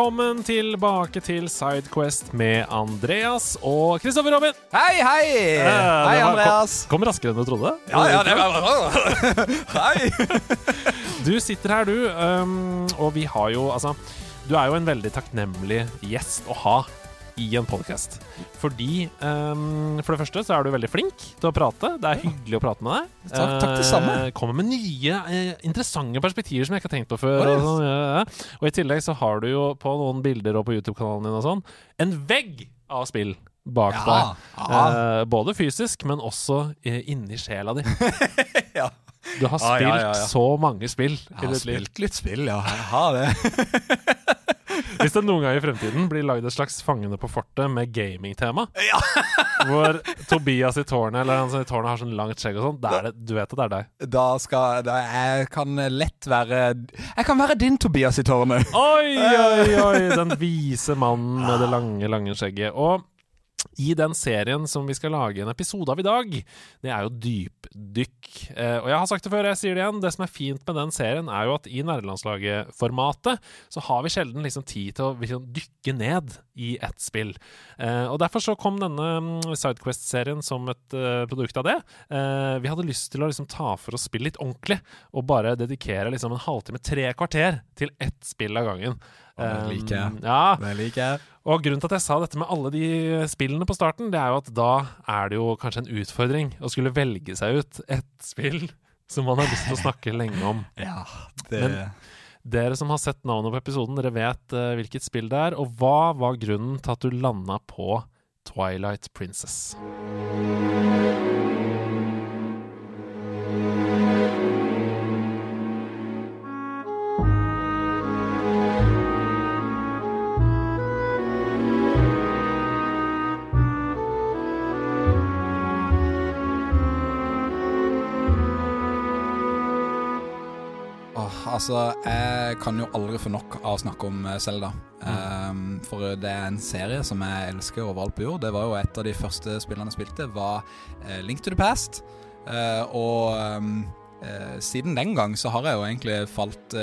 Velkommen tilbake til Sidequest med Andreas og Kristoffer Robin. Hei, hei! Eh, Hei, var- Andreas. Kom, kom raskere enn du trodde. Ja, ja, det var Hei! Du sitter her, du, um, og vi har jo Altså, du er jo en veldig takknemlig gjest å ha i en podkast. Fordi um, For det første så er du veldig flink til å prate. Det er hyggelig å prate med deg. Takk- takk det samme. uh, Kommer med nye, uh, interessante perspektiver som jeg ikke har tenkt på før. Og, sånn, ja, og i tillegg så har du jo på noen bilder og på YouTube-kanalen din og sånn en vegg av spill bak Ja, deg. ja. Eh, både fysisk, men også eh, inni sjela di. Ja. Du har spilt spilt ja, ja, ja. så mange spill Jeg har spilt litt spill, ja. Jeg har det. Hvis det noen gang i fremtiden blir lagd et slags Fangene på fortet med gamingtema, Ja. hvor Tobias i tårnet Eller han som i tårnet har sånn langt skjegg og sånn, du vet at det er deg. Da skal da Jeg kan lett være Jeg kan være din Tobias i tårnet. Oi, oi, oi! Den vise mannen med det lange, lange skjegget. Og i den serien som vi skal lage en episode av i dag, det er jo dypdykk. Eh, og jeg har sagt det før, jeg sier det igjen. Det som er fint med den serien, er jo at i nerdelandslaget-formatet så har vi sjelden liksom tid til å liksom dykke ned i ett spill. Eh, og derfor så kom denne mm, Sidequest-serien som et eh, produkt av det. Vi hadde lyst til å liksom ta for oss spill litt ordentlig, og bare dedikere liksom en halvtime, tre kvarter, til ett spill av gangen. Det liker jeg. Um, ja, liker jeg. og grunnen til at jeg sa dette med alle de spillene på starten, det er jo at da er det jo kanskje en utfordring å skulle velge seg ut et spill som man har lyst til å snakke lenge om. Ja, det Men- Dere som har sett navnet på episoden, dere vet uh, hvilket spill det er. Og hva var grunnen til at du landa på Twilight Princess? Altså, jeg kan jo aldri få nok av å snakke om Selda. for det er en serie som jeg elsker overalt på jord. Det var jo et av de første spillene jeg spilte, var uh, Link to the Past. Uh, og um, uh, siden den gang så har jeg jo egentlig falt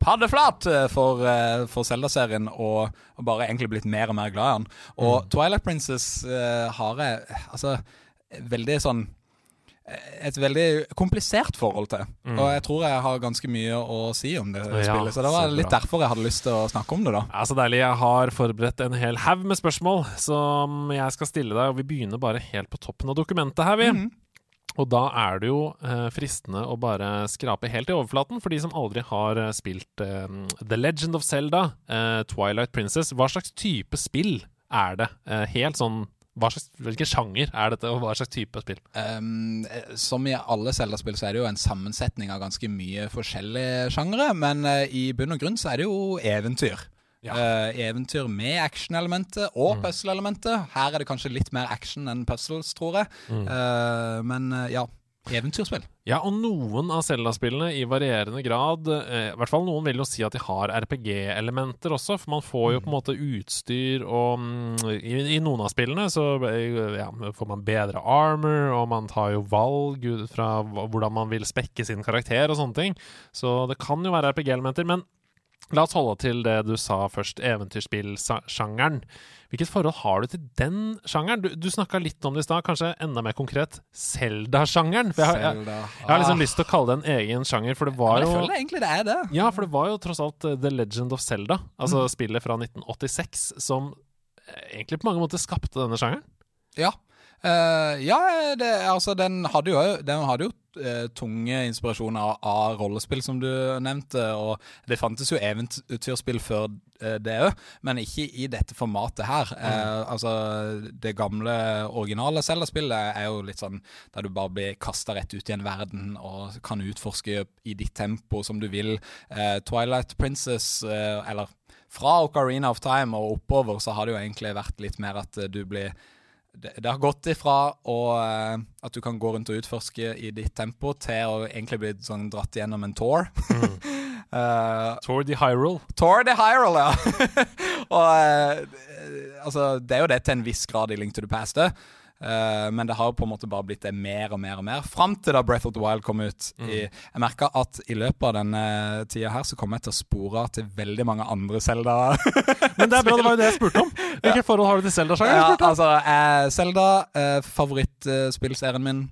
paddeflat eh, for, for Zelda-serien og, og bare egentlig blitt mer og mer glad i den. Og Twilight Princess eh, har jeg altså veldig sånn et veldig komplisert forhold til. Og jeg tror jeg har ganske mye å si om det Ja, spillet. Så det var så litt derfor jeg hadde lyst til å snakke om det, da. Ja, Så deilig. Jeg har forberedt en hel haug med spørsmål som jeg skal stille deg, og vi begynner bare helt på toppen av dokumentet her, vi. Mm. Og da er det jo eh, fristende å bare skrape helt i overflaten for de som aldri har eh, spilt eh, The Legend of Zelda, eh, Twilight Princess. Hva slags type spill er det? Helt sånn slags, Hvilken sjanger er dette, og hva slags type spill? Um, som i alle Zelda-spill så er det jo en sammensetning av ganske mye forskjellige sjangere, men uh, i bunn og grunn så er det jo eventyr. Ja. Uh, eventyr med action-elementet og puzzle-elementet. Her er det kanskje litt mer action enn puzzles, tror jeg. Eh, men eh, ja, eventyrspill. Ja, og noen av Zelda-spillene i varierende grad eh, I hvert fall noen vil jo si at de har RPG-elementer også, for man får jo på en måte utstyr og mm, i, I noen av spillene så eh, ja, får man bedre armor, og man tar jo valg ut fra hvordan man vil spekke sin karakter og sånne ting. Så det kan jo være RPG-elementer. Men la oss holde til det du sa først, eventyrspillsjangeren. Hvilket forhold har du til den sjangeren? Du, du snakka litt om det i stad, kanskje enda mer konkret Zelda-sjangeren. Jeg, jeg, jeg har liksom Ah. lyst til å kalle det en egen sjanger, for det var jo jeg føler egentlig det er det. Ja, for det var jo tross alt eh, The Legend of Zelda, altså Mm. spillet fra 1986, som eh, egentlig på mange måter skapte denne sjangeren. Ja. Eh, ja, det, altså den hadde jo, den hadde jo uh, tunge inspirasjoner av, av rollespill, som du nevnte. Og det fantes jo eventyrspill før uh, det òg, men ikke i dette formatet her. Mm. altså, Det gamle, originale Zelda-spillet er jo litt sånn der du bare blir kasta rett ut i en verden og kan utforske i ditt tempo som du vil. Twilight Princess, eller fra Ocarina of Time og oppover, så har det jo egentlig vært litt mer at du blir det, det har gått ifra å, eh, at du kan gå rundt og utforske i ditt tempo, til å egentlig bli sånn dratt gjennom en tour. Eh, Tour de Hyrule. tour de Hyrule, ja. og uh, altså, det er jo det til en viss grad i Link to the Past, det. Eh, men det har på en måte bare blitt det mer og mer og mer. Fram til da Breath of the Wild kom ut. I, jeg merka at i løpet av denne tida her så kom jeg til å spore til veldig mange andre Zelda. Men det er bra, det var jo det jeg spurte om. Hvilket forhold har du til Zelda-sjangeren? ja, altså, eh, Zelda, eh, favorittspillserien min.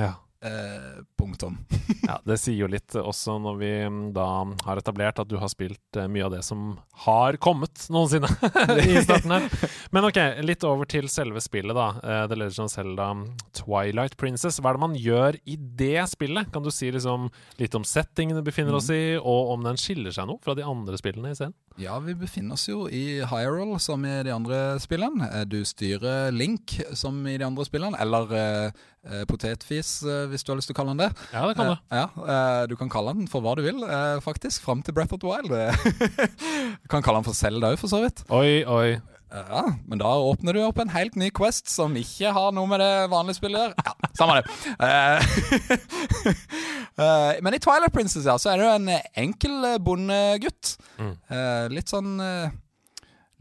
Ja. Eh, punktum. Ja, Det sier jo litt også når vi mm, da har etablert at du har spilt eh, mye av det som har kommet noensinne i starten her. Men ok, litt over til selve spillet, da. Eh, The Legend of Zelda Twilight Princess. Hva er det man gjør i det spillet? Kan du si liksom litt om settingen det befinner oss i, og om den skiller seg noe fra de andre spillene i serien? Ja, vi befinner oss jo i Hyrule, som i de andre spillene. Eh, Du styrer Link, som i de andre spillene. Eller eh, eh, potetfis, eh, hvis du har lyst til å kalle den det. Ja, det kan du. Eh, ja, Du kan kalle den for hva du vil, faktisk. Fram til Breath of the Wild. du kan kalle den for Zelda òg, for så vidt. Oi, oi. Ja, Men da åpner du opp en helt ny Quest som ikke har noe med det vanlige spillet. Ja, samme det. Uh, men i Twilight Princess ja, så er jo en enkel eh, bondegutt. Mm. Uh, litt sånn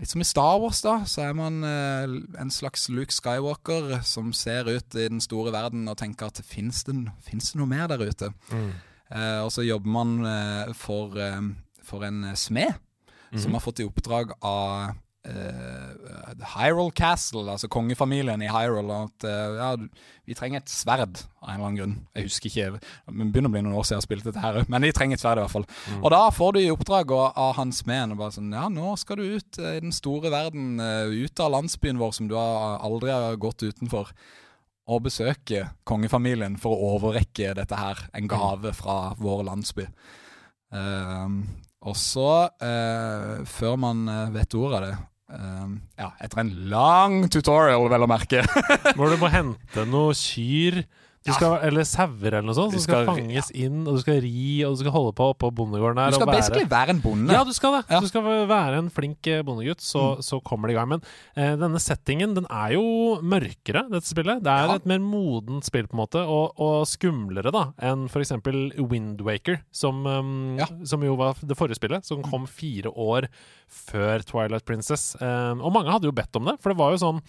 Litt som i Star Wars, da. Så er man en slags Luke Skywalker som ser ut i den store verden og tenker at fins det, det noe mer der ute? Mm. Og så jobber man for, for en smed som har fått i oppdrag av eh, Hyrule Castle, altså kongefamilien i Hyrule. At uh, ja, vi trenger et sverd av en eller annen grunn. Jeg husker ikke, det begynner å bli noen år siden jeg har spilt dette her, men de trenger et sverd i hvert fall. Og da får du i oppdrag av han smeden bare sånn Ja, nå skal du ut eh, i den store verden, ut av landsbyen vår som du aldri har gått utenfor og besøke kongefamilien for å overrekke dette her, en gave fra vår landsby. Uh, og så, eh, før man vet ordet av det ehm, Ja, etter en lang tutorial, vel å merke. Hvor du må hente noe kyr skal, eller sauer eller noe sånt, Du som skal, skal- fanges inn, og du skal ri, og du skal holde på oppå bondegården her. Du skal basically være en bonde. Ja, du skal det. Ja. Du skal være en flink eh, bondegutt, så, så kommer det i gang. Men eh, denne settingen den er jo mørkere, dette spillet. Det er Ja. et mer modent spill, på en måte, og, og skumlere da enn f.eks. Windwaker, som, um, Ja. som jo var det forrige spillet, som kom fire år før Twilight Princess. Um, og mange hadde jo bedt om det, for det var jo sånn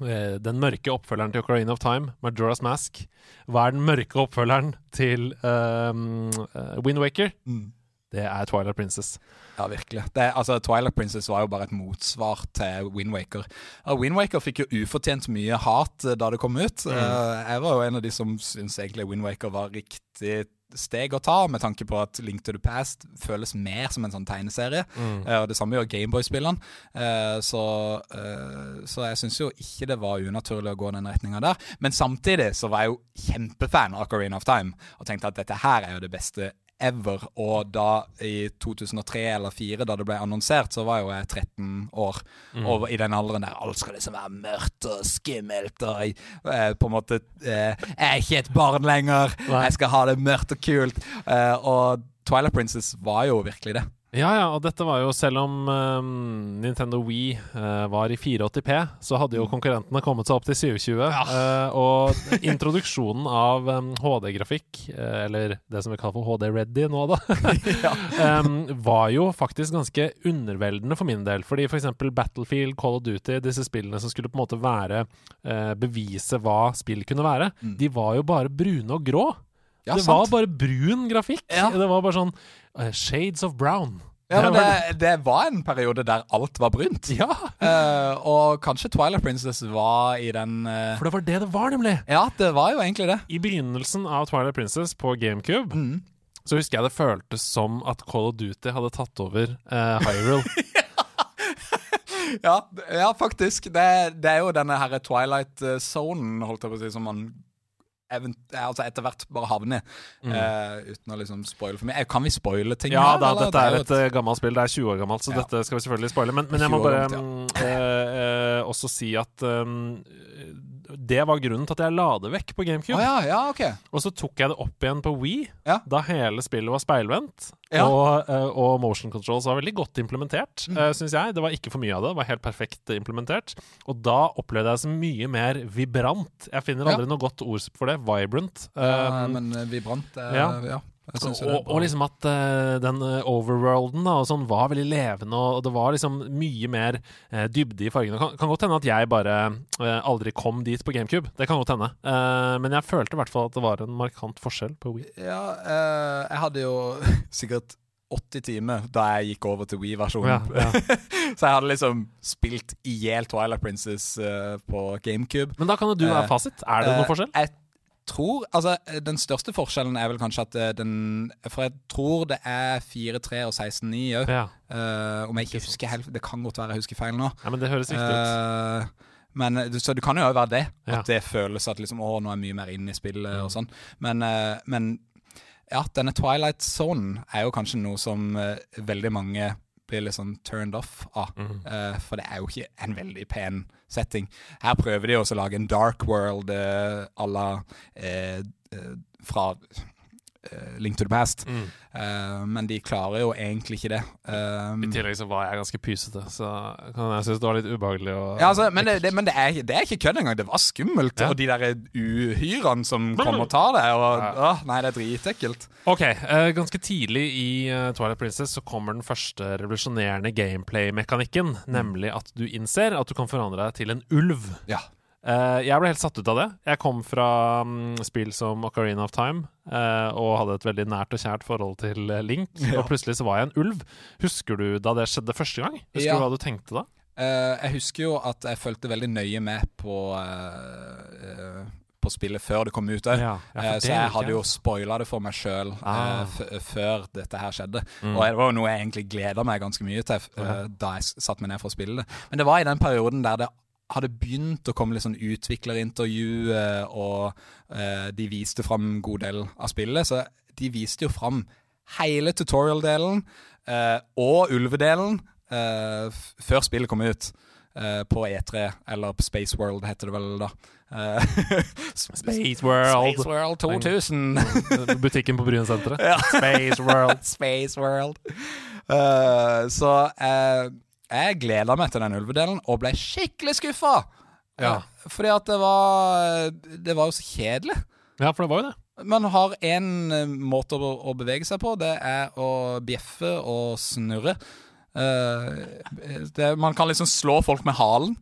den mørke oppfølgeren til Ocarina of Time, Majora's Mask. Hva er den mørke oppfølgeren til um, Windwaker? Mm. Det er Twilight Princess. Ja, virkelig. Det, altså, Twilight Princess var jo bare et motsvar til Windwaker. Windwaker fikk jo ufortjent mye hat eh, da det kom ut. Eh, jeg var jo en av de som syntes egentlig Windwaker var riktig steg å ta, med tanke på at Link to the Past føles mer som en sånn tegneserie. Eh, og Det samme gjør Gameboy-spillene. Uh, så, uh, så jeg syns jo ikke det var unaturlig å gå den retninga der. Men samtidig så var jeg jo kjempefan av Ocarina of Time, og tenkte at dette her er jo det beste ever. Og da i 2003 eller 2004, da det ble annonsert, så var jo jeg 13 år. Og i den alderen der alt skal liksom være mørkt og skummelt og jeg, eh, på en måte eh, Jeg er ikke et barn lenger. Jeg skal ha det mørkt og kult. Eh, og Twilight Princess var jo virkelig det. Ja, ja, og dette var jo Selv om um, Nintendo Wii uh, var i 480P, så hadde jo konkurrentene kommet seg opp til 720. eh, og introduksjonen av um, HD-grafikk, uh, eller det som vi kaller for HD-ready nå, da, um, var jo faktisk ganske underveldende for min del. Fordi f.eks. For Battlefield, Call of Duty, disse spillene som skulle på en måte være eh, bevise hva spill kunne være, de var jo bare brune og grå. Ja, det sant. var bare brun grafikk. Ja. Det var bare sånn uh, Shades of brown. Ja, men det, det var en periode der alt var brunt. Ja, uh, og kanskje Twilight Princess var i den uh... for det var det det var, nemlig. Ja, det var jo egentlig det. I begynnelsen av Twilight Princess på GameCube så husker jeg det føltes som at Call of Duty hadde tatt over uh, Hyrule. ja, ja, faktisk. Det, det, er jo denne her Twilight Zone, holdt jeg på å si, som man altså etter hvert bare havner. Mm. Uh, uten å liksom spoile for mye. Kan vi spoile ting? Ja her, da, dette er, er et, et gammelt spill. Det er 20 år gammelt, så ja. dette skal vi selvfølgelig spoile. Men, men jeg må bare gammelt, ja. uh, uh, også si at um, det var grunnen til at jeg la det vekk på GameCube. Ah, ja, ja, okay. Og så tok jeg det opp igjen på Wii, ja. da hele spillet var speilvendt. Og, uh, og, motion controls var veldig godt implementert, mm. uh, eh, syns jeg. Det var ikke for mye av det. Det var helt perfekt implementert. Og da opplevde jeg det som mye mer vibrant. Jeg finner aldri noe godt ord for det. Vibrant. Um, men vibrant er ja. Og, og, liksom at uh, den uh, overworlden da, og sånn var veldig levende, og, det var liksom mye mer uh, dybde i fargene. Kan, kan godt hende at jeg bare aldri kom dit på GameCube. Det kan godt hende. men jeg følte i hvert fall at det var en markant forskjell på Wii. Ja, jeg hadde jo sikkert 80 timer da jeg gikk over til Wii-versjonen. Ja, ja. så jeg hadde liksom spilt i hjel Twilight Princess på GameCube. Men da kan jo du være fasit. Er det noen forskjell? Jeg tror Altså, den største forskjellen er vel kanskje at eh, den For jeg tror det er 4-3 og 16-9 òg. Ja. Uh, om jeg ikke husker helt Det kan godt være jeg husker feil nå. Ja, Men det høres riktig ut. Uh, men, så det kan jo være det. Ja. At det føles at liksom, å, nå er jeg mye mer inne i spillet mm. og sånn. Men, uh, men, ja, denne Twilight Zone er jo kanskje noe som veldig mange blir litt sånn turned off av. Mm. for det er jo ikke en veldig pen setting. Her prøver de også å lage en dark world uh, à la uh, fra uh, Link to the Past. Mm. Uh, men de klarer jo egentlig ikke det. Um, I tillegg så var jeg ganske pysete, så kan jeg synes det var litt ubehagelig. ja, altså, men, det, det, men det, er, det, er, ikke kødd engang. Det var skummelt. Ja. Og de der uhyrene som kommer og tar det. Og, ja. å, nei, det er dritekkelt. Ok, uh, Ganske tidlig i Twilight Princess så kommer den første revolusjonerende gameplay-mekanikken. Nemlig at du innser at du kan forandre deg til en ulv. Ja Uh, jeg ble helt satt ut av det. Jeg kom fra um, spill som Ocarina of Time uh, og hadde et veldig nært og kjært forhold til uh, Link. Ja. Og plutselig så var jeg en ulv. Husker du da det skjedde første gang? Husker ja. du hva du tenkte da? jeg husker jo at jeg fulgte veldig nøye med på på spillet før det kom ut òg. Ja, så jeg hadde jo spoila det for meg sjøl ah. før dette her skjedde. Mm. Og det var jo noe jeg egentlig gleda meg ganske mye til da jeg satte meg ned for å spille det. Men det var i den perioden der det hadde begynt å komme litt sånn utviklerintervju, og eh, de viste fram en god del av spillet. Så de viste jo fram hele tutorial-delen eh, og ulvedelen eh, før spillet kom ut. Eh, på E3, eller på Space World, heter det vel da. Eh, Space World. Space World 2000. Butikken på Brynsenteret. Ja. Space World. Space World. Uh, så jeg gleda meg til den ulvedelen, og ble skikkelig skuffa. Ja. Fordi at det var Det var jo så kjedelig. Ja, for det var jo det. Man har én eh, måte å, å, bevege seg på. Det er å bjeffe og snurre. Uh, det, man kan liksom slå folk med halen.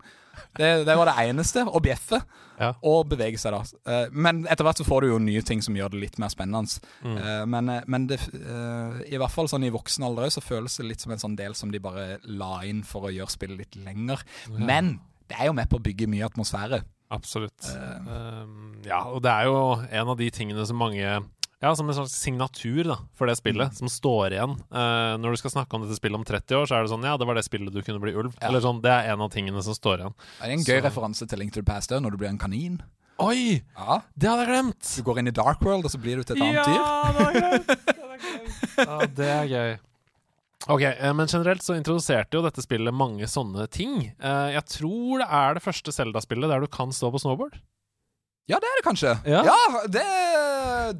Det, det, var det eneste. Å bjeffe ja. og bevege seg, da. Uh, men etter hvert så får du jo nye ting som gjør det litt mer spennende. Mm. Uh, men, eh, men det, i hvert fall sånn i voksen alder så føles det litt som en sånn del som de bare la inn for å gjøre spillet litt lenger. Ja. Men det er jo med på å bygge mye atmosfære. Absolutt. Uh, ja, og det er jo en av de tingene som mange ja, som en slags signatur da, for det spillet, mm. som står igjen. Uh, når du skal snakke om dette spillet om 30 år, så er det sånn Ja, det var det spillet du kunne bli ulv. Ja. Eller sånn, Det er en av tingene som står igjen. Det Er det en gøy så. referanse til Link to the Past når du blir en kanin? Oi! Ja. Det hadde jeg glemt! Du går inn i Dark World, og så blir du til et annet dyr. Ja, det er gøy. ja, det er gøy. Ok, eh, Men generelt så introduserte jo dette spillet mange sånne ting. Eh, jeg tror det er det første Zelda-spillet der du kan stå på snowboard. Ja, det er det kanskje. Ja, ja det,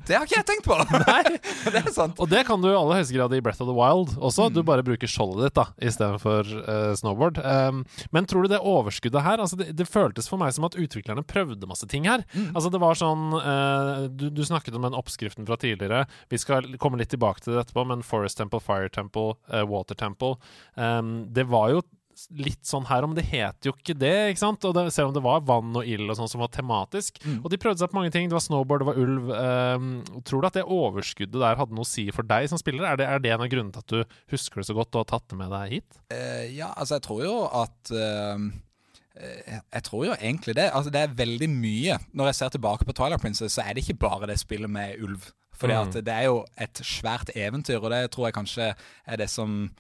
det, har ikke jeg tenkt på. Nei, det er sant. Og det kan du i aller høyeste grad i Breath of the Wild også. Mm. Du bare bruker skjoldet ditt da istedenfor uh, snowboard. Um, men tror du det overskuddet her altså det, det, føltes for meg som at utviklerne prøvde masse ting her. Mm. Altså Det var sånn uh, du, du, snakket om den oppskriften fra tidligere. Vi skal komme litt tilbake til det etterpå, men Forest Temple, Fire Temple, uh, Water Temple um, Det var jo litt sånn her om. Det het jo ikke det, ikke sant? Og det, selv om det var vann og ild og sånn som var tematisk. Mm. Og de prøvde seg på mange ting. Det var snowboard, det var ulv. Um, tror du at det overskuddet der hadde noe å si for deg som spiller? Er det, er det en av grunnene til at du husker det så godt og har tatt det med deg hit? Uh, ja, altså jeg tror jo at uh, jeg tror jo egentlig det. Altså Det er veldig mye. Når jeg ser tilbake på Twilight Princess, så er det ikke bare det spillet med ulv. Fordi mm. at det er jo et svært eventyr, og det tror jeg kanskje er det som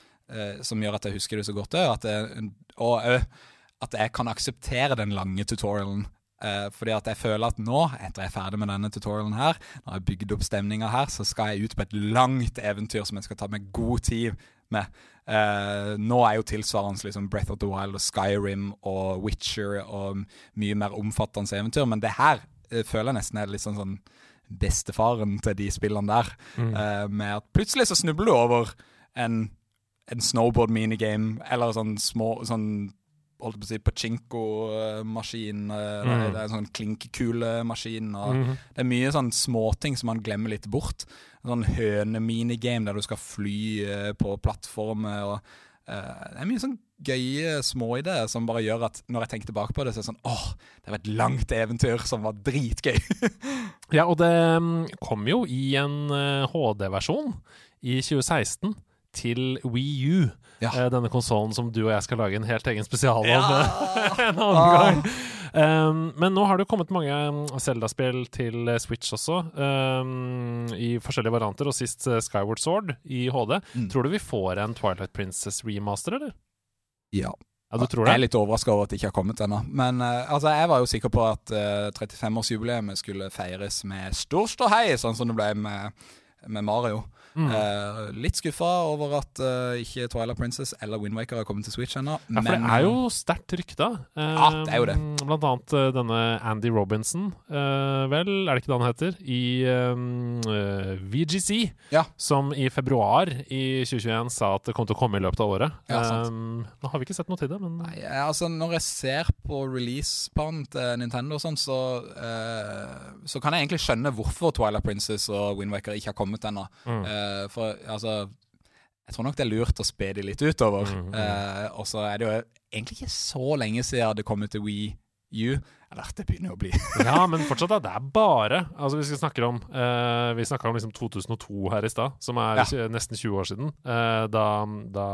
som gjør at jeg husker det så godt, at jeg, og òg at jeg kan akseptere den lange tutorialen. Uh, fordi at jeg føler at nå, etter jeg er ferdig med denne tutorialen her, når jeg har bygd opp stemninga her, så skal jeg ut på et langt eventyr som jeg skal ta meg god tid med. Nå er jo tilsvarende liksom Breath of the Wild og Skyrim og Witcher og mye mer omfattende eventyr, men det her føler jeg nesten er litt sånn, sånn bestefaren til de spillene der. Mm. med at plutselig så snubler du over en, en snowboard minigame, eller sånn små sånn holdt på å si pachinko-maskin. Mm. Det er en sånn klinkekulemaskin. Mm. Det er mye sånn småting som man glemmer litt bort. En sånn høne-minigame der du skal fly uh, på plattformer. Og, uh, det er mye sånn gøye småideer som bare gjør at når jeg tenker tilbake på det, så er det sånn åh, det var et langt eventyr som var dritgøy. ja, og det mm, kom jo i en HD-versjon i 2016 til Wii U. Ja. Uh, denne konsollen som du og jeg skal lage en helt egen spesial om ja. en annen ah. gang. Um, men nå har det jo kommet mange Zelda-spill til Switch også, um, i forskjellige varianter, og sist uh, Skyward Sword i HD. Mm. Tror du vi får en Twilight Princess remaster, eller? Ja. Ja, du tror det? Jeg er litt overraska over at det ikke har kommet ennå. Men uh, altså, jeg var jo sikker på at uh, 35-årsjubileet skulle feires med stor ståhei, sånn som det ble med, med Mario. Mm. Uh, litt skuffa over at uh, ikke Twilight Princess eller Windwaker har kommet til Switch ennå. Ja, for det er jo sterkt rykta. Uh, ja, det er jo det. Eh, blant annet denne Andy Robinson, vel, er det ikke det han heter, i VGC, ja. som i februar i 2021 sa at det kom til å komme i løpet av året. Ja, um, nå har vi ikke sett noe til det, men Nei, altså Når jeg ser på release-planen til Nintendo, og sånn, så, så kan jeg egentlig skjønne hvorfor Twilight Princess og Windwaker ikke har kommet ennå. Mm. Eh, for altså Jeg tror nok det er lurt å spe de litt utover. Mm, mm. Uh, og så er det jo egentlig ikke så lenge siden det kom ut til Wii U. Eller det begynner jo å bli. ja, men fortsatt, da. Det er bare Altså, vi snakker om uh, Vi snakka om liksom 2002 her i stad, som er ja. nesten 20 år siden. Uh, da, da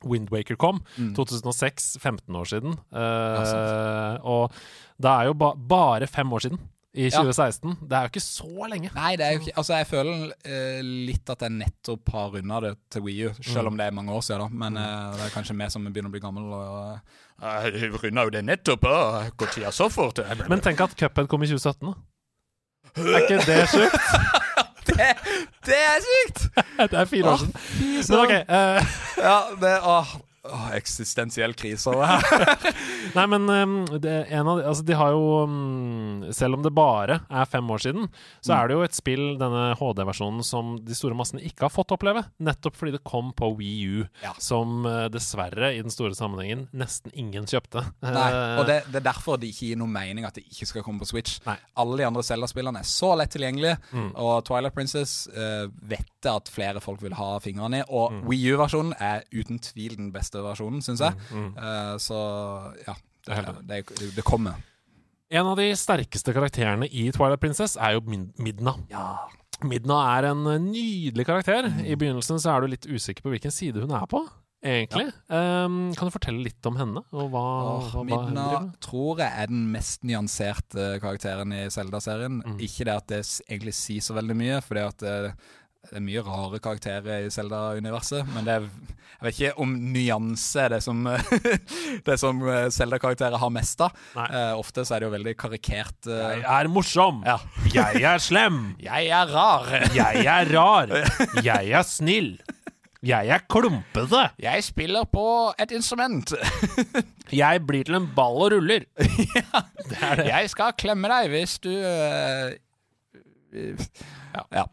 Windwaker kom. Mm. 2006, 15 år siden. Uh, ja, og det er jo ba bare fem år siden i 2016. Ja. Det er jo ikke så lenge. Nei, det er jo ikke Altså, jeg føler uh, litt at jeg nettopp har runda det til Wii U, selv mm. om det er mange år siden, da. Men uh, det er kanskje vi som begynner å bli gammel og uh, Jeg runda jo det nettopp, og går tida så fort? Men tenk at Cuphead kom i 2017, da. Er ikke det sjukt? det, det, er sykt! det er fire år siden. Men OK. Uh, ja, det, åh, Åh, eksistensiell krise Nei, men um, av, altså, de har jo um, Selv om det bare er fem år siden, så mm. er det jo et spill, denne HD-versjonen, som de store massene ikke har fått oppleve. Nettopp fordi det kom på Wii U, ja. som uh, dessverre, i den store sammenhengen, nesten ingen kjøpte. Nei, og det, det, er derfor det ikke gir noe mening at det ikke skal komme på Switch. Nei. Alle de andre Zelda-spillerne er så lett tilgjengelige, mm. og Twilight Princess uh, vet at flere folk vil ha fingrene i, og mm. Wii U-versjonen er uten tvil den beste beste versjonen, syns jeg. Mm, mm. Uh, så ja, det, det, det, kommer. En av de sterkeste karakterene i Twilight Princess er jo Midna. Ja. Midna er en nydelig karakter. Mm. I begynnelsen så er du litt usikker på hvilken side hun er på. Egentlig. Ja. Um, kan du fortelle litt om henne? Og hva, oh, hva, Midna tror jeg er den mest nyanserte karakteren i Zelda-serien. Mm. Ikke det at det egentlig sier så veldig mye, for det at det, eh, er mye rare karakterer i Zelda-universet, men er, jeg vet ikke om nyanse er det som, det som Zelda-karakterer har mest av. Uh, ofte så er det jo veldig karikert. Uh, jeg er morsom. Ja. jeg er slem. jeg er rar. jeg er rar. Jeg er snill. Jeg er klumpete. Jeg spiller på et instrument. jeg blir til en ball og ruller. ja. det det. Jeg skal klemme deg hvis du uh, ja. ja.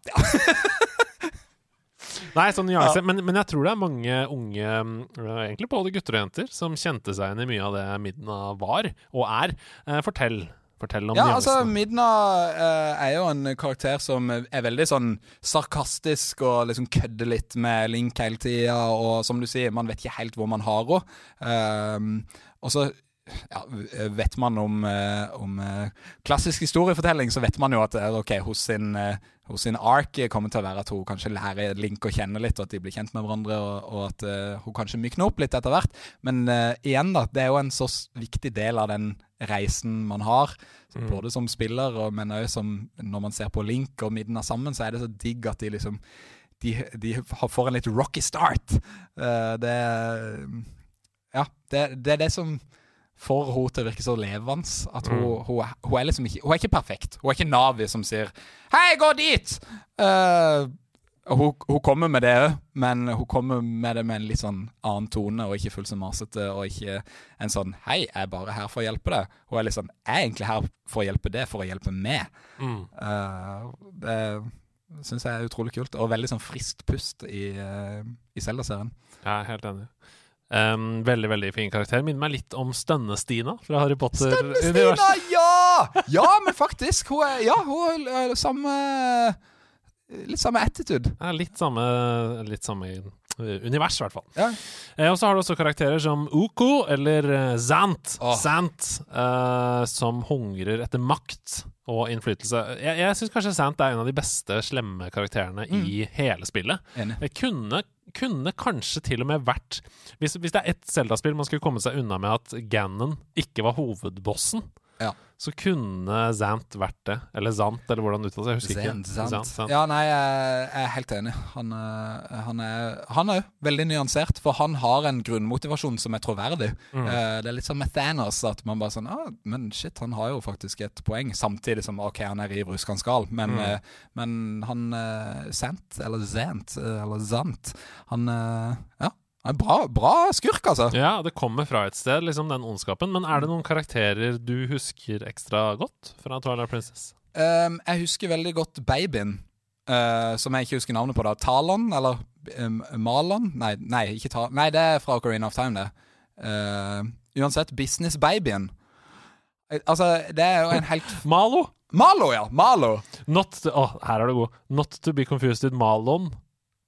Nei, sånn nyanse. Ja. Men, men, jeg tror det er mange unge, øh, egentlig både gutter og jenter, som kjente seg igjen i mye av det Midna var, og er. Eh, fortell. Fortell om ja, altså, Midna uh, er jo en karakter som er veldig sånn sarkastisk og liksom kødder litt med Link hele tida. Og som du sier, man vet ikke helt hvor man har henne. Um, og så ja, vet man om, eh, om, eh, klassisk historiefortelling, så vet man jo at okay, hos sin, eh, hos sin ark kommer til å være at hun kanskje lærer Link å kjenne litt, og at de blir kjent med hverandre, og, og at hun kanskje mykner opp litt etter hvert. Men uh, igjen, da, det er jo en så viktig del av den reisen man har. Mm. Både som spiller, og, men òg når man ser på Link og Midna sammen, så er det så digg at de liksom De, de får en litt rocky start. Uh, det Ja, det, det er det som får henne til å virke så levende. At hun, hun, er- hun er liksom ikke Hun er ikke perfekt. Hun er ikke Navi som sier 'Hei, gå dit!' Uh, hun, hun kommer med det òg, men hun kommer med det med en litt sånn annen tone, og ikke fullt så masete, og ikke en sånn 'Hei, jeg er bare her for å hjelpe deg'. Hun er litt sånn 'Jeg er egentlig her for å hjelpe deg, for å hjelpe meg'. Mm. Uh, det syns jeg er utrolig kult, og veldig sånn friskt pust i, uh, i Zelda-serien. Jeg er helt enig. Um, veldig veldig fin karakter. Minner meg litt om Stønne-Stina fra Harry Potter. Stønne-Stina, ja! Ja, men faktisk. Hun er, ja, hun er samme Litt samme attitude. Ja, litt samme, litt samme eh, univers, i hvert fall. Ja. Eh, og så har du også karakterer som Uko eller eh, Zant. oh. Zant eh, som hungrer etter makt og innflytelse. Jeg, jeg syns kanskje Zant er en av de beste slemme karakterene i hele spillet. Jeg kunne, kunne kanskje til og med vært Hvis, hvis det er ett Zelda-spill man skulle komme seg unna med at Ganon ikke var hovedbossen, Ja. så kunne Zant vært det. Eller Zant, eller hvordan det uttales. Jeg husker Zant, ikke. Zant. Zant, Zant. Ja, nei, jeg er helt enig. Han, eh, han er Han er jo veldig nyansert, for han har en grunnmotivasjon som er troverdig. Mm. Eh, Det er litt som med Thanos, at man bare sånn ah, Men shit, han har jo faktisk et poeng. Samtidig som OK, han er riv ruskende gal, men, Mm. eh, men han Zant, eller Zant, eller Zant Han Ja, bra, bra skurk, altså. Ja, det kommer fra et sted, liksom, den ondskapen. Men er det noen karakterer du husker ekstra godt fra Twilight Princess? Um, jeg husker veldig godt babyen, uh, som jeg ikke husker navnet på. da Talon, eller um, Malon? Nei, nei, ikke ta nei, det er fra Ocarina of Time, det. Uh, uansett, business-babyen. Eh, Altså, det er jo en helt Malo! Malo, ja! Malo. Not to, Åh, her er det god. Not to be confused with Malon.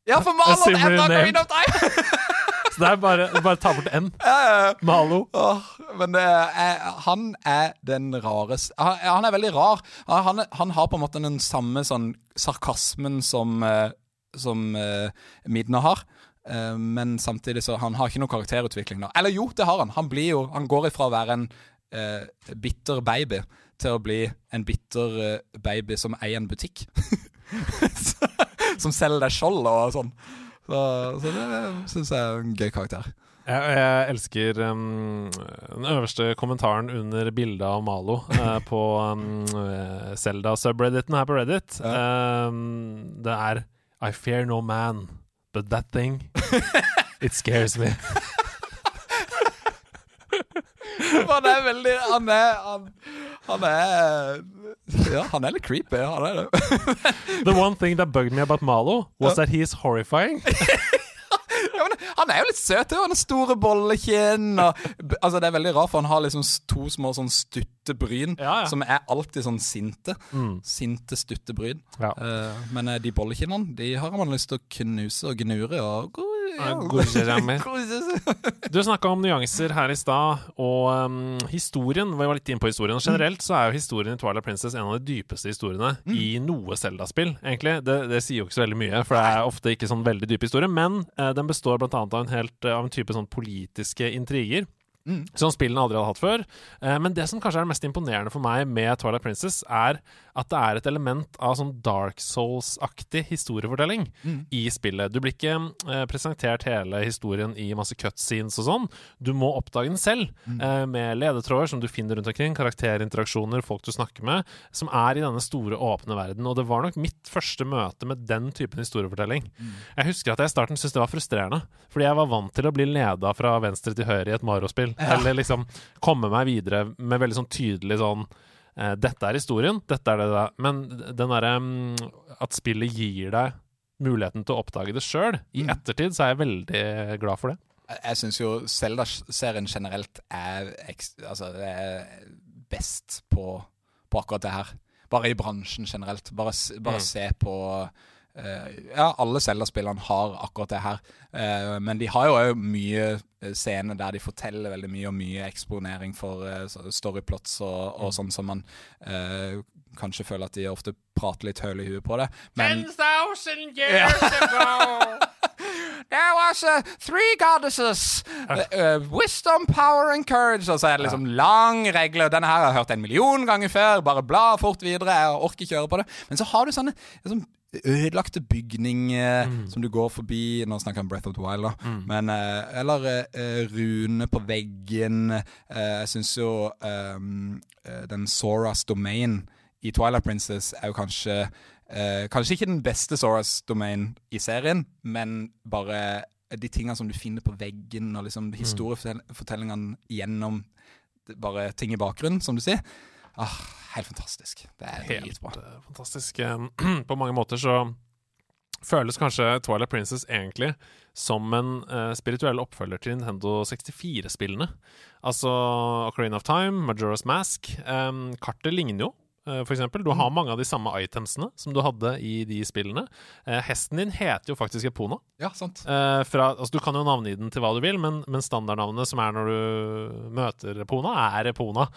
Ja, for Malon er. Ocarina of Time! Det er bare, bare ta bort N. Ja, ja, ja. Malo. Oh, men det er, han er den rareste han, han er veldig rar. Han, han, har på en måte den samme sånn sarkasmen som, eh, som eh, Midna har. Eh, men samtidig så Han har ikke noe karakterutvikling. da Eller jo, det har han. Han blir jo Han går ifra å være en uh, bitter baby til å bli en bitter uh, baby som eier en butikk. som selger deg skjold og sånn. Så, så det syns jeg er en gøy karakter. Jeg, jeg elsker um, den øverste kommentaren under bildet av Malo uh, på um, eh, Zelda-subredditen her på Reddit. Um, det er I fear no man, but that thing It scares me. Han er veldig Han er Han, han er Ja, han er litt creepy. Han er det. The one thing that bugged me about Malo was that he is horrifying. Ja, han er jo litt søt. Han har store bollekinn. Altså, det er veldig rart, for han har liksom to små sånn stutte bryn Ja, ja. som er alltid sånn sinte. Mm. Sinte, stutte bryn. Ja. Eh, men eh, de bollekinnene De har man lyst til å knuse og gnure og Ja, kose seg med. Du snakka om nyanser her i stad, og um, historien Vi var litt inne på historien. Generelt så er jo historien i Twilight Princess en av de dypeste historiene i noe Zelda-spill, egentlig. Det, det sier jo ikke så veldig mye, for det er ofte ikke sånn veldig dyp historie. Men uh, den består blant annet av en, helt, av en type sånn politiske intriger. Som spillene aldri hadde hatt før. Eh, men det som kanskje er det mest imponerende for meg med Twilight Princess, er at det er et element av sånn Dark Souls-aktig historiefortelling i spillet. Du blir ikke eh, presentert hele historien i masse cutscenes og sånn. Du må oppdage den selv, mm. med ledetråder som du finner rundt omkring, karakterinteraksjoner, folk du snakker med, som er i denne store, åpne verden. Og det var nok mitt første møte med den typen historiefortelling. Jeg husker at jeg i starten syntes det var frustrerende, fordi jeg var vant til å bli leda fra venstre til høyre i et Mario-spill. Eller liksom komme meg videre med veldig sånn tydelig sånn eh, Dette er historien, dette er det der. Men den derre mm, At spillet gir deg muligheten til å oppdage det sjøl, i ettertid, så er jeg veldig glad for det. Jeg- syns jo Zelda-serien generelt er, altså, det er best på, på akkurat det her. Bare i bransjen generelt. Bare, bare Mm. se på uh, Ja, alle Zelda-spillene har akkurat det her. uh, men de har jo mye eh, scener der de forteller veldig mye, og mye eksponering for uh, storyplots og, og sånn som man uh, kanskje føler at de ofte prater litt høl i huet på det. Men 10,000 years ago! There was uh, three goddesses. Uh, wisdom, power and courage. Og så er det liksom lang regle. Denne her har jeg hørt en million ganger før. Bare bla fort videre. Jeg orker ikke høre på det. Men så har du sånne sånn ødelagte bygninger som du går forbi Nå snakker jeg om Breath of the Wild, da. Mm. Men, eh, eller uh, rune på veggen. Uh, jeg syns jo um, eh, den Soras domain i Twilight Princess er jo kanskje uh, Kanskje ikke den beste Soras domain i serien, men bare de tingene som du finner på veggen, og liksom historiefortellingene gjennom bare ting i bakgrunnen, som du sier. Ah, helt fantastisk. Det er Helt eh, fantastisk. På mange måter så føles kanskje Twilight Princess egentlig som en uh, spirituell oppfølger til Nintendo 64-spillene. Altså Ocarina of Time, Majora's Mask. Um, kartet ligner jo. Eh, For eksempel. Du har mange av de samme itemsene som du hadde i de spillene. Eh, hesten din heter jo faktisk Epona. Ja, sant. Eh, fra, altså, du kan jo navngi den til hva du vil, men, men standardnavnet som er når du møter Epona, er Epona.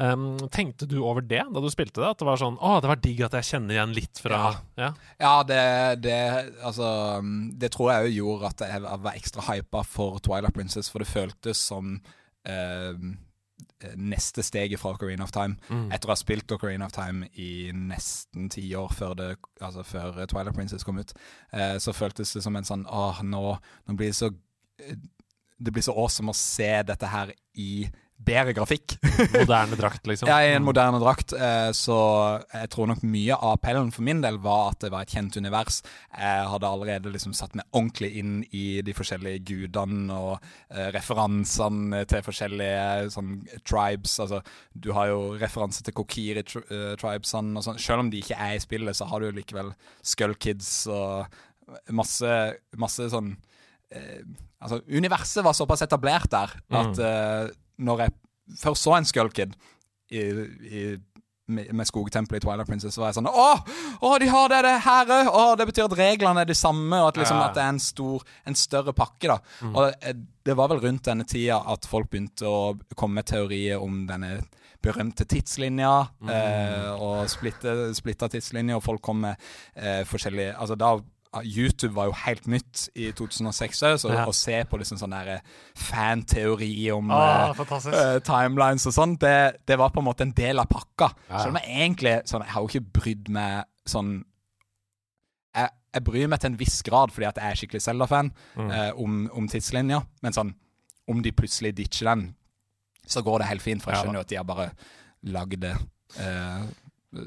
Um, tenkte du over det da du spilte det? At det var sånn Å, det var digg at jeg kjenner igjen litt fra Ja. Ja, det, det Altså Det tror jeg jo gjorde at jeg var ekstra hypa for Twilight Princess, for det føltes som eh, neste steget fra Ocarina of Time. Etter å ha spilt Ocarina of Time i nesten ti år før, det, altså før Twilight Princess kom ut, eh, så føltes det som en sånn Åh, nå, nå blir det så Det blir så awesome å se dette her i bedre grafikk. Moderne drakt, liksom. Ja, i en moderne drakt. Eh, så jeg tror nok mye av appellen for min del var at det var et kjent univers. Jeg hadde allerede liksom satt meg ordentlig inn i de forskjellige gudene og eh, referansene til forskjellige sånn tribes. Altså, du har jo referanse til Kokiri tri eh, og sånn. Selv om de ikke er i spillet, så har du jo likevel Skull Kids og masse, masse sånn eh, Altså, universet var såpass etablert der at eh, når jeg først så en Skull Kid i, i, med, skogtempelet i Twilight Princess, så var jeg sånn Å, å de har det, det her òg! Å, det betyr at reglene er de samme, og at, liksom, Ja. at det er en, stor, en større pakke. da Og det, det var vel rundt denne tida at folk begynte å komme med teorier om denne berømte tidslinja, eh, og splitta tidslinjer, og folk kom med eh, forskjellige Altså da YouTube var jo helt nytt i 2006, så Ja. å se på liksom sånn der fanteori om Ah, uh, eh, timelines og sånn, det, det var på en måte en del av pakka. Ja. Selv om jeg egentlig sånn, Jeg har jo ikke brydd meg sånn jeg, jeg bryr meg til en viss grad fordi at jeg er skikkelig Zelda-fan Mm. uh, om, om tidslinja, men sånn om de plutselig ditcher den, så går det helt fint, for jeg skjønner jo at de har bare lagd det uh,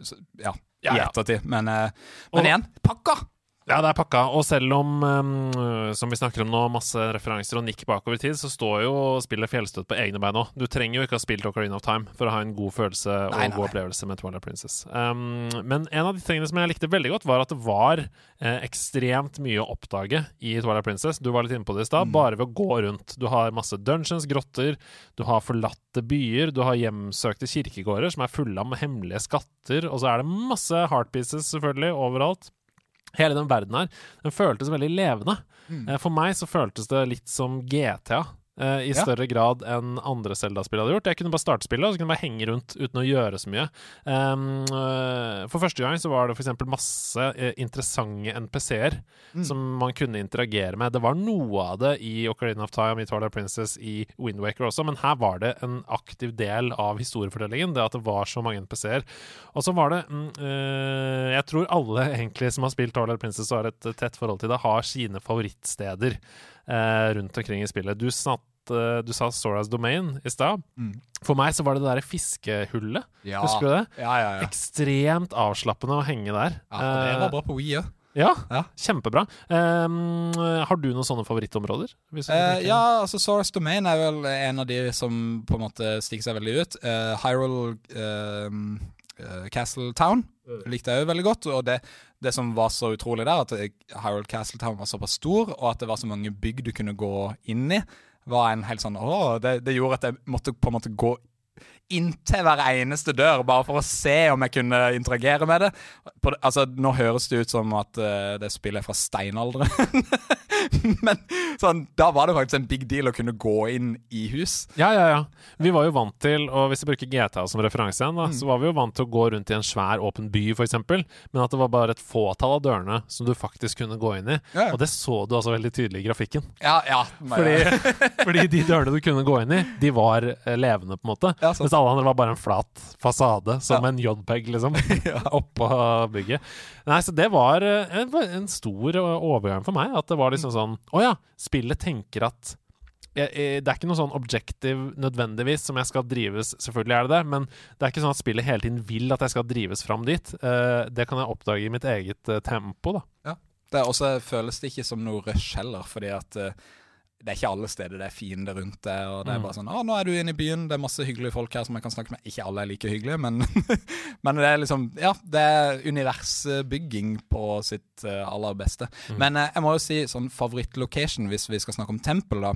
så, ja, Ja, i ettertid. Men, men Og- men igjen, pakka! Ja, det er pakka. Og selv om, um, som vi snakker om nå, masse referanser og nikk bakover i tid, så står jo spillet fjellstøtt på egne bein nå. Du trenger jo ikke ha spilt Ocarina of Time for å ha en god følelse og Nei, nei, god opplevelse med Twilight Princess. Um, men en av de tingene som jeg likte veldig godt, var at det var eh, ekstremt mye å oppdage i Twilight Princess. Du var litt inne på det i stad. Bare ved å gå rundt. Du har masse dungeons, grotter, du har forlatte byer, du har hjemsøkte kirkegårder som er fulle av hemmelige skatter, og så er det masse heartpieces selvfølgelig overalt. Hele den verden her, den føltes veldig levende. Mm. For meg så føltes det litt som GTA. Eh, I Ja. større grad enn andre Zelda-spill hadde gjort. Jeg kunne bare starte spillet og så kunne jeg bare henge rundt uten å gjøre så mye. Um, uh, for første gang så var det f.eks. masse uh, interessante NPC-er som man kunne interagere med. Det var noe av det i Ocarina of Time, i Twilight Princess, i Windwaker også, men her var det en aktiv del av historiefortellingen, det at det var så mange NPC-er. Og så var det mm, Jeg tror alle egentlig som har spilt Twilight Princess og har et tett forhold til det, har sine favorittsteder rundt omkring i spillet. Du, snatt, eh, du sa Soras Domain i stad. Mm. For meg så var det det derre fiskehullet. Ja. Husker du det? Ja, ja, ja. Ekstremt avslappende å henge der. ja det Eh, var bra på Wii òg. ja, Ja. kjempebra. Um, har du noen sånne favorittområder? Eh, ja, altså Soras Domain er vel en av de som på en måte stikker seg veldig ut. Uh, Hyrule ehm, eh, Castle Town likte jeg jo veldig godt. Og det, det som var så utrolig der, at Hyrule Castle Town var såpass stor, og at det var så mange bygg du kunne gå inn i, var en helt sånn Å, det, det gjorde at jeg måtte på en måte gå inntil hver eneste dør, bare for å se om jeg kunne interagere med det. På, altså, Nå høres det ut som at uh, det spillet er fra steinalderen, Men sånn, da var det faktisk en big deal å kunne gå inn i hus. Ja, ja, ja. Vi var jo vant til, og hvis vi bruker GTA som referanse igjen, da, Mm. så var vi jo vant til å gå rundt i en svær, åpen by, f.eks., men at det var bare et fåtall av dørene som du faktisk kunne gå inn i. Ja. Og det så du altså veldig tydelig i grafikken. Ja, ja. Fordi, fordi de dørene du kunne gå inn i, de var eh, levende, på en måte. Ja, mens alle andre var bare en flat fasade, som en jodpeg, liksom, oppå bygget. Nei, så det var eh, en, en stor eh, overgang for meg. At det var liksom sånn Å ja, spillet tenker at jeg, jeg, det er ikke noe sånn objective nødvendigvis som jeg skal drives Selvfølgelig er det det, men det er ikke sånn at spillet hele tiden vil at jeg skal drives fram dit. Uh, det kan jeg oppdage i mitt eget uh, tempo, da. Det er også føles det ikke som noe rush heller, fordi at eh, det er ikke alle steder det er fiender rundt det. Og det er Mm. bare sånn 'Å, nå er du inne i byen, det er masse hyggelige folk her som jeg kan snakke med.' Ikke alle er like hyggelige, men, men det er liksom Ja, det er universbygging på sitt eh, aller beste. Mm. Men eh, jeg må jo si sånn favorittlocation, hvis vi skal snakke om tempel, da.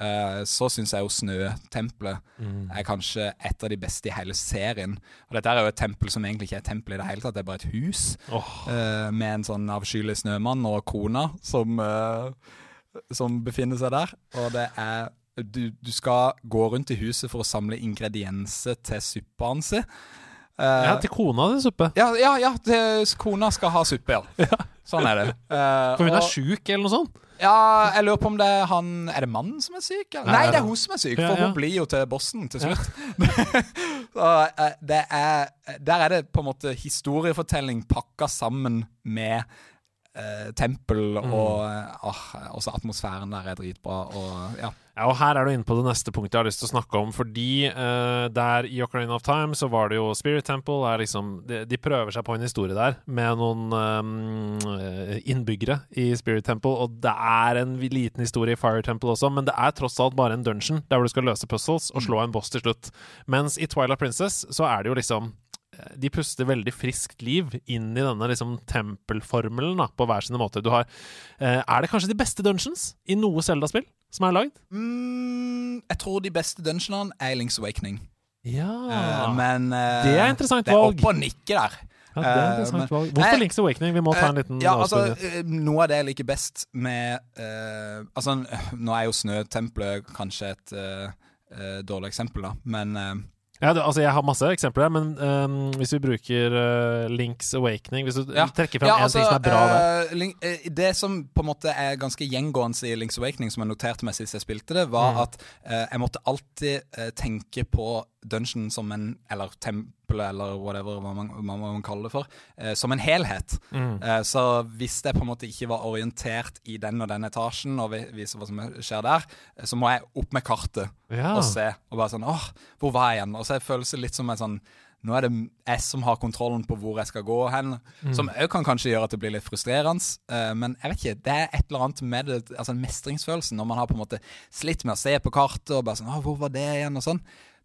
eh, så syns jeg jo Snøtempelet Mm. er kanskje et av de beste i hele serien. Og dette er jo et tempel som egentlig ikke er et tempel i det hele tatt, det er bare et hus. oh. Med en sånn avskyelig snømann og kona som, som befinner seg der. Og det er du, du skal gå rundt i huset for å samle ingredienser til suppa hans. Uh, ja, til kona di suppe. ja, ja, ja til, kona skal ha suppe, ja. Sånn er det. Uh, For hun er sjuk, eller noe sånt. Ja, jeg lurer på om det er han Er det mannen som er syk? Eller? Nei, det er hun som er syk, for hun blir jo til bossen til slutt. Så, uh, det er, der er det på en måte historiefortelling pakka sammen med eh, tempel, Mm. og eh, åh, også atmosfæren der er dritbra. Og ja. Ja, og her er du inne på det neste punktet jeg har lyst til å snakke om. Fordi eh, der i Ocarina of Time så var det jo Spirit Temple er liksom, de, de prøver seg på en historie der med noen eh, innbyggere i Spirit Temple. Og det er en liten historie i Fire Temple også, men det er tross alt bare en dungeon der hvor du skal løse puzzles og slå en boss til slutt. Mens i Twilight Princess så er det jo liksom de puster veldig friskt liv inn i denne liksom tempelformelen da, på hver sine måter. Du har, eh, er det kanskje de beste dungeons i noe Zelda-spill som er lagd? mm, jeg tror de beste dungeonene er Links Awakening. Ja uh, men uh, Det er interessant det er opp og nikke der. ja, det er eh, interessant men- valg. Hvorfor Link's Awakening? Vi må ta en liten Eh, ja, altså, eh, Noe av det jeg liker best med eh, Altså, nå er jo Snøtempelet kanskje et eh, eh, dårlig eksempel, da, men eh, Ja, det, altså, jeg har masse eksempler, men um, hvis vi bruker uh, Link's Awakening Hvis du Ja. trekker fram ja, altså, ting som er bra der eh, Link, uh, Det som på en måte er ganske gjengående i Links Awakening, som jeg noterte meg sist jeg spilte det, var Mm. at eh, jeg måtte alltid eh, tenke på dungeon som en Eller tempelet, eller whatever hva man, hva man kaller det for, eh, som en helhet. Mm. Eh, Så hvis jeg på en måte ikke var orientert i den og den etasjen, og viser hva som skjer der, eh, så må jeg opp med kartet Ja. og se. Og bare sånn åh, hvor var jeg igjen? Og så føles det litt som en sånn nå er det jeg som har kontrollen på hvor jeg skal gå hen. Mm. Som òg kan kanskje gjøre at det blir litt frustrerende. Uh, men jeg vet ikke, det er et eller annet med det, altså mestringsfølelsen når man har på en måte slitt med å se på kartet og bare sånn Å, hvor var det igjen? Og sånn.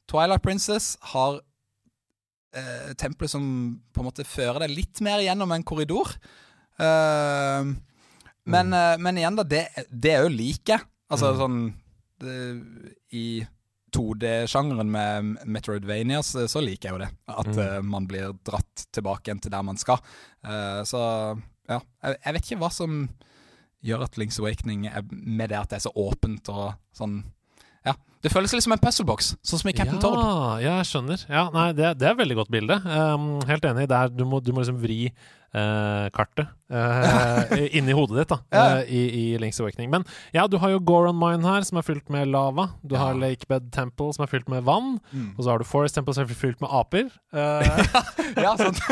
Twilight Princess har eh, tempelet som på en måte fører deg litt mer gjennom en korridor. Eh, men, eh, men igjen, da, det, det er jo like. Altså Mm. sånn det, I 2D-sjangeren med Metroidvania så, så liker jeg jo det. At Mm. eh, man blir dratt tilbake igjen til der man skal. Eh, så ja, jeg, jeg vet ikke hva som gjør at Links Awakening er med det at det er så åpent og sånn Ja. Det føles litt som en puzzlebox, sånn som i Captain ja, Toad. Ja, jeg skjønner. Ja, nei, det, det er et veldig godt bilde. Um, helt enig. Der du, må, du må liksom vri uh, kartet uh, inni hodet ditt da Ja. uh, i, i Link's Awakening. Men ja, du har jo Goron Mine her, som er fylt med lava. Du har Lakebed Temple, som er fylt med vann. Mm. Og så har du Forest Temple, som er fylt med aper. Eh, ja, sant.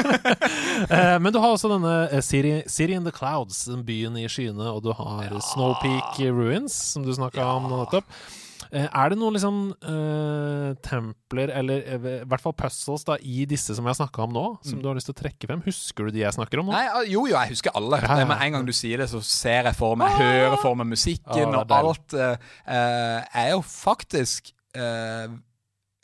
Eh, men du har også denne eh, City, City in the Clouds, den byen i skyene, og du har. Snowpeak Ruins, som du snakka om nå nettopp. Eh, er det noen liksom uh, templer, eller eh, i hvert fall puzzles, da, i disse som jeg har snakka om nå, som Mm. du har lyst til å trekke frem? Husker du de jeg snakker om nå? Nei, jo, jo, jeg husker alle. Ja, ja. Men en gang du sier det, så ser jeg for meg, ah! hører for meg musikken, ah, og alt Uh, eh, er jo faktisk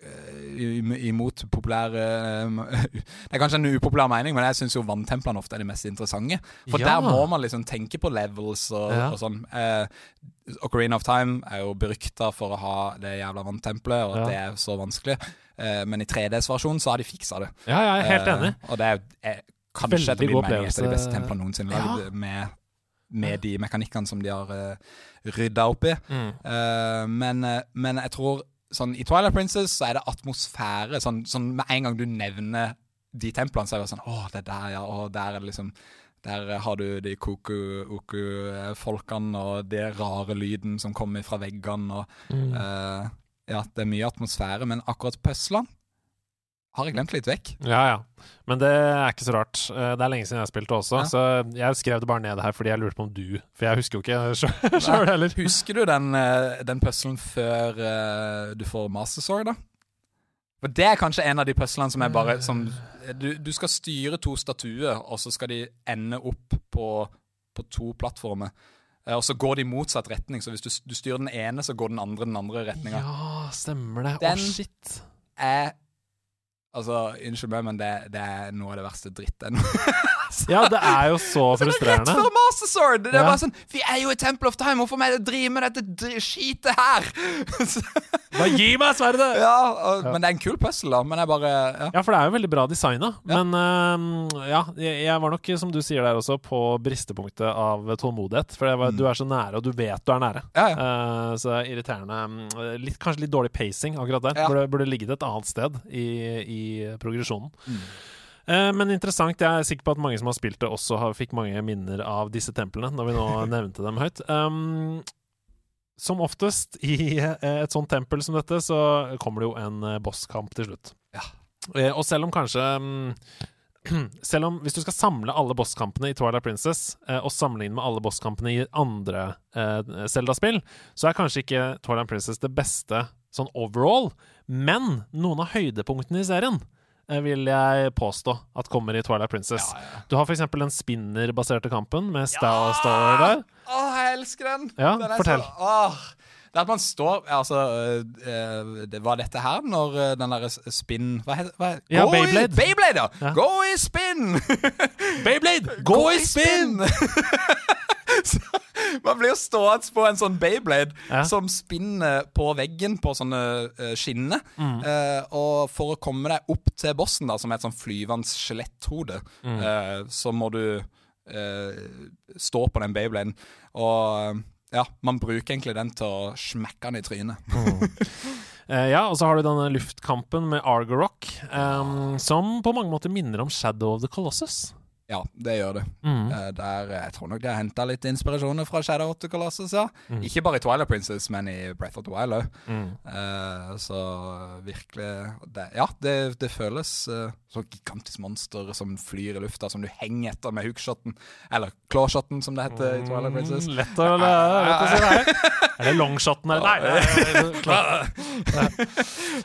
imot populær eh, Det er kanskje en upopulær mening, men jeg syns jo vanntemplene ofte er de mest interessante. For Ja. der må man liksom tenke på levels og, Ja. og sånn. Eh, Ocarina of Time er jo berykta for å ha det jævla vanntempelet, og at Ja. det er så vanskelig. Eh, men i 3DS-versjonen så har de fiksa det. Ja, jeg er helt Eh. Og det er, er kanskje etter min mening et av de beste templene noensinne lagd med med de mekanikkene som de har uh, rydda opp i. Mm. Eh, men, eh, men jeg tror sånn i Twilight Princess så er det atmosfære. Sånn, sånn med en gang du nevner de templene, så er det sånn Å, det er der, ja. Og der er det liksom der har du de koku-oku-folkene og det rare lyden som kommer fra veggene. Og, Mm. uh, ja, det er mye atmosfære, men akkurat puzzlene har jeg glemt litt vekk. Ja, ja. Men det er ikke så rart. Eh, Det er lenge siden jeg spilte også, Ja. så jeg skrev det bare ned her fordi jeg lurte på om du For jeg husker jo ikke sjøl heller. Husker du den, eh, den puzzlen før eh, du får Master Sword, da? For det er kanskje en av de puzzlene som er bare som du, du skal styre to statuer, og så skal de ende opp på, på to plattformer. Og så går de i motsatt retning, så hvis du, du styrer den ene, så går den andre den andre retninga. Ja, stemmer det. Den- shit. Er Altså, unnskyld meg, men det, det er noe av det verste Ja, det er jo så frustrerende. Rett før Master Sword! Det er Ja. bare sånn Vi er jo i Temple of Time, hvorfor må jeg drive med dette skitet her? Bare gi meg sverdet! ja, og, Men det er en kul puzzle, da. Men jeg bare ja. Ja, for det er jo veldig bra designa. Men øhm, ja, jeg, jeg var nok, som du sier der også, på bristepunktet av tålmodighet. For var, Mm. du er så nære, og du vet du er nære. Ja, ja. Eh, så det er irriterende. mm, Litt, kanskje litt dårlig pacing akkurat der. Ja. Burde, burde ligget et annet sted i, i progresjonen. Mm. Eh, men interessant. Jeg er sikker på at mange som har spilt det, også har, fikk mange minner av disse templene, når vi nå nevnte dem høyt. Um, som oftest i eh, et sånt tempel som dette, så kommer det jo en eh, bosskamp til slutt. Ja. Og selv om kanskje mm, Selv om Hvis du skal samle alle bosskampene i Twilight Princess, og sammenligne med alle bosskampene i andre Zelda-spill, så er kanskje ikke Twilight Princess det beste sånn overall, men noen av høydepunktene i serien vil jeg påstå at kommer i Twilight Princess. Ja, ja. Du har eksempel den spinnerbaserte kampen med Star Star der. Å, jeg elsker den! Ja, den fortell. Så, åh. Det at man står Altså, øh, det var dette her når øh, den derre spinn Hva heter det? Ja, Gå i- Beyblade. Ja. Ja. Gå i spinn! Beyblade, gå i spinn! Så man blir jo stående på en sånn Beyblade Ja. som spinner på veggen på sånne øh, skinner. Mm. Uh, og for å komme deg opp til bossen, da, som er et sånn flyvende skjeletthode, Mm. uh, så må du eh, stå på den Beybladen. Og ja, man bruker egentlig den til å smekke den i trynet. Mm. ja, og så har du denne luftkampen med Argorock, um, som på mange måter minner om Shadow of the Colossus. Ja, det gjør det. Mm. Eh, der, jeg tror nok de har henta litt inspirasjoner fra Shadow of the Colossus, ja. Mm. Ikke bare i Twilight Princess, men i Breath of the Wild òg. Mm. Uh, så virkelig det, Ja, det, det føles uh, så gigantisk monster som flyr i lufta, som du henger etter med hookshoten. Eller clawshoten, som det heter i Twilight Princess. Mm, lett, å, lett å si det her. Er det longshoten her? Nei.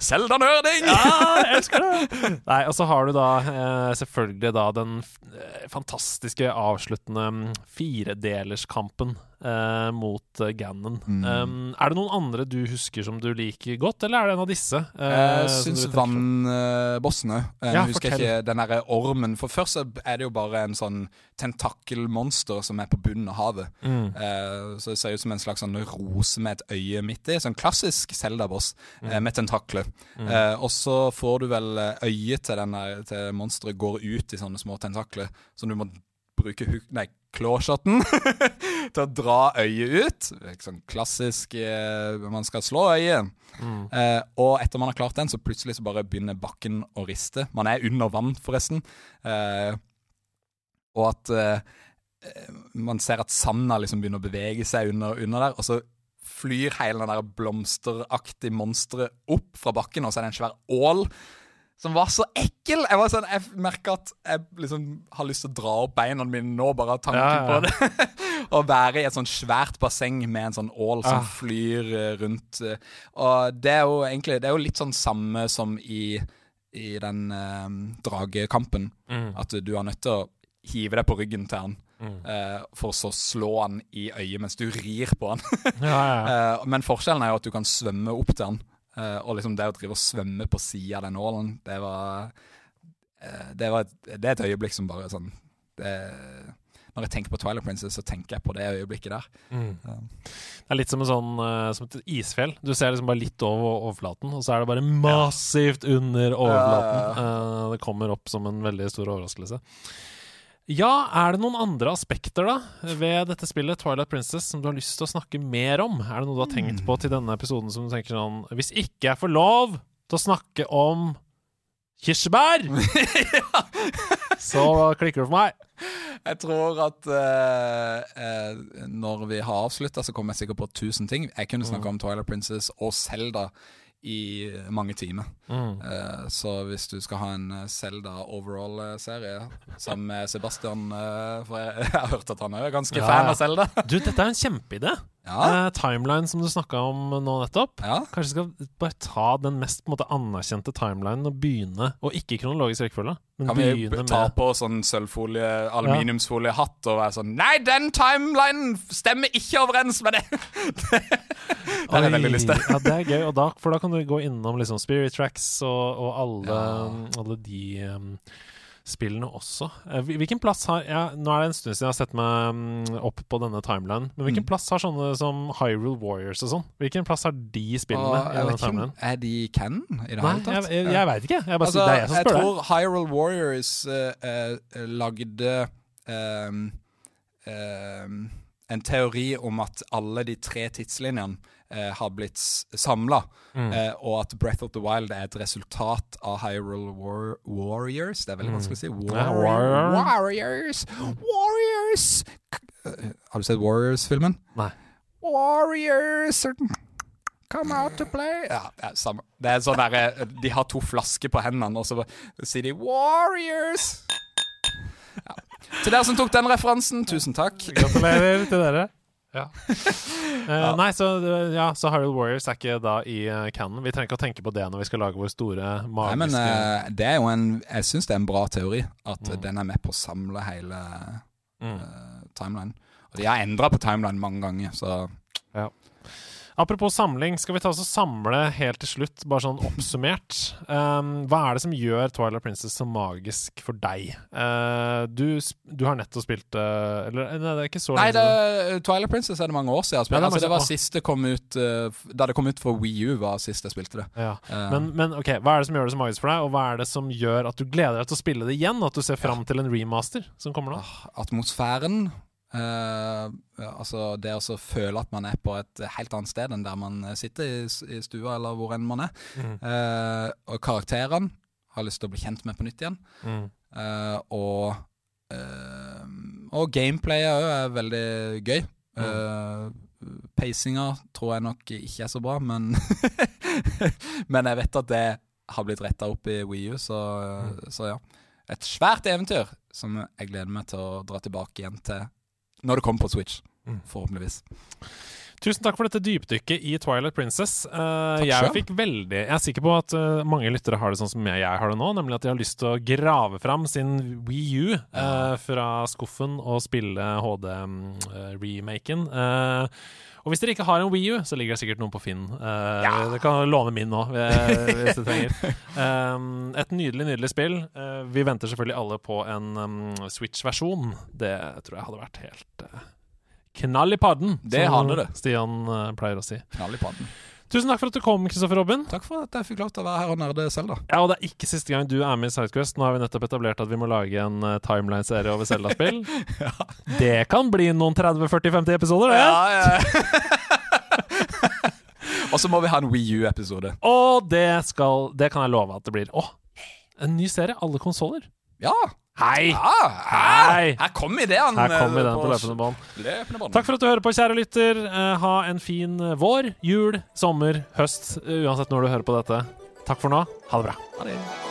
Zelda-nerding! Ja, jeg elsker det! Nei, og så har du da uh, selvfølgelig da den eh, fantastiske avsluttende mm, firedelerskampen eh, mot eh, Ganon. Mm. Um, er det noen andre du husker som du liker godt, eller er det en av disse? Uh, Jeg syns vannbossene uh, Ja, husker fortell. ikke den derre ormen. For først så er det jo bare en sånn tentakelmonster som er på bunnen av havet. Mm. Uh, så det ser ut som en slags sånn rose med et øye midt i. Sånn klassisk Zelda-boss eh, med tentakler. Mm. Uh, og så får du vel øyet til, den der- til monsteret går ut i sånne små tentakler, som du må bruke huk... Nei, clawshoten til å dra øyet ut. Sånn klassisk eh, Man skal slå øyet. Mm. Eh, og etter man har klart den, så plutselig så bare begynner bakken å riste. Man er under vann, forresten. Eh, og at eh, eh, man ser at sanda liksom begynner å bevege seg under, under der, og så flyr hele den der blomsteraktige monsteret opp fra bakken, og så er det en svær ål som var så ekkel. Jeg var sånn, jeg merka at jeg liksom har lyst til å dra opp beina mine nå, bare av tanken Ja, ja. på det. Å være i et sånn svært basseng med en sånn ål som Ah. flyr eh, rundt. Og det er jo egentlig Det er jo litt sånn samme som i, i den eh, dragekampen. Mm. At du er nødt til å hive deg på ryggen til han, Mm. eh, for så å slå han i øyet mens du rir på han. Ja, ja, ja. Eh, men forskjellen er jo at du kan svømme opp til han. Eh, og liksom det å drive og svømme på sida av den ålen, det var eh, det, var et, det er et øyeblikk som bare sånn det, Når jeg tenker på Twilight Princess, så tenker jeg på det øyeblikket der. Mm. Det er litt som, en sånn, eh, som et isfjell. Du ser liksom bare litt over overflaten, og så er det bare massivt under overflaten. Eh, det kommer opp som en veldig stor overraskelse. Ja, er det noen andre aspekter da ved dette spillet, Twilight Princess, som du har lyst til å snakke mer om? Er det noe du har tenkt på til denne episoden som du tenker sånn Hvis ikke jeg får lov til å snakke om kirsebær, så klikker det for meg. Jeg tror at uh, uh, når vi har avslutta, så kommer jeg sikkert på tusen ting. Jeg kunne snakka om Twilight Princess og Zelda i mange timer. Eh, så hvis du skal ha en Selda Zelda overall-serie sammen med Sebastian uh, For jeg, jeg har hørt at han er ganske Ja, fan av Zelda. Du, dette er en kjempeidé. Ja, Eh, timeline som du snakka om nå nettopp. ja. Kanskje skal bare ta den mest måte, anerkjente timelinen og begynne Og ikke kronologisk rekkefølge, Kan vi ta med på sånn sølvfolie, aluminiumsfoliehatt og være sånn Nei, den timelinen stemmer ikke overens med det! det har jeg veldig lyst til. Ja, det er gøy, og da, for da kan du gå innom liksom Spirit Tracks og, og alle, alle de um, spillene også. Eh, hvilken plass har ja, Nå er det en stund siden jeg har sett meg um, opp på denne timelinen, men hvilken Mm. plass har sånne som Hyrule Warriors og sånn? Hvilken plass har de spillene Og i denne timelinen? er de canon i det hele tatt? jeg, jeg, jeg veit ikke. Jeg bare, Altså, det er jeg som spør Jeg tror Hyrule Warriors uh, lagde ehm, ehm, en teori om at alle de tre tidslinjene eh, har blitt samla, Mm. eh, og at Breath of the Wild er et resultat av Hyrule War Warriors. Det er veldig vanskelig å si. War Warrior- warrior. Warriors! Warriors! Har du sett Warriors-filmen? Nei. Warriors Come out to play Ja, ja samme. Det er sånn der, eh, De har to flasker på hendene, og så sier de 'Warriors'. Ja. Til dere som tok den referansen, tusen takk. Gratulerer til dere. Ja. uh, Nei, så, ja, så Hyrule Warriors er ikke da i uh, canon. Vi trenger ikke å tenke på det når vi skal lage vår store Nei, men magiske eh, det er jo en Jeg syns det er en bra teori at den er med på å samle hele mm. uh, timeline. Og de har endra på timeline mange ganger, så Apropos samling, skal vi ta oss og samle helt til slutt, bare sånn oppsummert. Um, hva er det som gjør Twilight Princess så magisk for deg? Uh, du, du har nettopp spilt uh, Eller nei, det er ikke så lenge det, siden. Twilight Princess er det mange år siden jeg har spilt. det er altså, det var var siste kom ut uh, Da det kom ut for Wii U, var sist jeg spilte det. Ja. Eh, Men, men ok, hva er det som gjør det så magisk for deg, og hva er det som gjør at du gleder deg til å spille det igjen? At du ser fram til en remaster som kommer nå? atmosfæren eh, Altså det å føle at man er på et helt annet sted enn der man sitter i, i stua, eller hvor enn man er. Mm. Uh, og karakterene har lyst til å bli kjent med på nytt igjen. Mm. Uh, og eh, Og gameplayet òg er veldig gøy. Uh, Pacinga tror jeg nok ikke er så bra, men Men jeg vet at det har blitt retta opp i Wii U, mm. så ja. Et svært eventyr som jeg gleder meg til å dra tilbake igjen til når det kommer på Switch. Mm. Forhåpentligvis. Tusen takk for dette dypdykket i Twilight Princess. Uh, jeg fikk veldig Jeg er sikker på at uh, mange lyttere har det sånn som jeg har det nå, nemlig at de har lyst til å grave fram sin Wii U uh, fra skuffen og spille HD-remaken. Og hvis dere ikke har en Wii U, så ligger det sikkert noen på Finn. ja. Dere kan låne min nå, hvis dere trenger. Um, et nydelig, nydelig spill. Vi venter selvfølgelig alle på en um, Switch-versjon. Det tror jeg hadde vært helt knall i padden, Det som det. Stian eh, pleier å si. Knall i padden. Tusen takk for at du kom, Kristoffer Robin. Takk for at jeg fikk lov til å være her og nerde selv, da. Ja, og det er ikke siste gang du er med i Sidequest. Nå har vi nettopp etablert at vi må lage en uh, timeline-serie over Zelda-spill. Det kan bli noen 30-40-50 episoder, det. Ja, ja. og så må vi ha en Wii U-episode. Og det skal Det kan jeg love at det blir. Å, en ny serie. Alle konsoller. Ja! Hei! ja Hei! Her kom ideen. Her kommer ideen den på løpende bånd. løpende bånd. Takk for at du hører på, kjære lytter. Eh, ha en fin eh, vår, jul, sommer, høst, eh, uansett når du hører på dette. Takk for nå. Ha det bra. Ha det.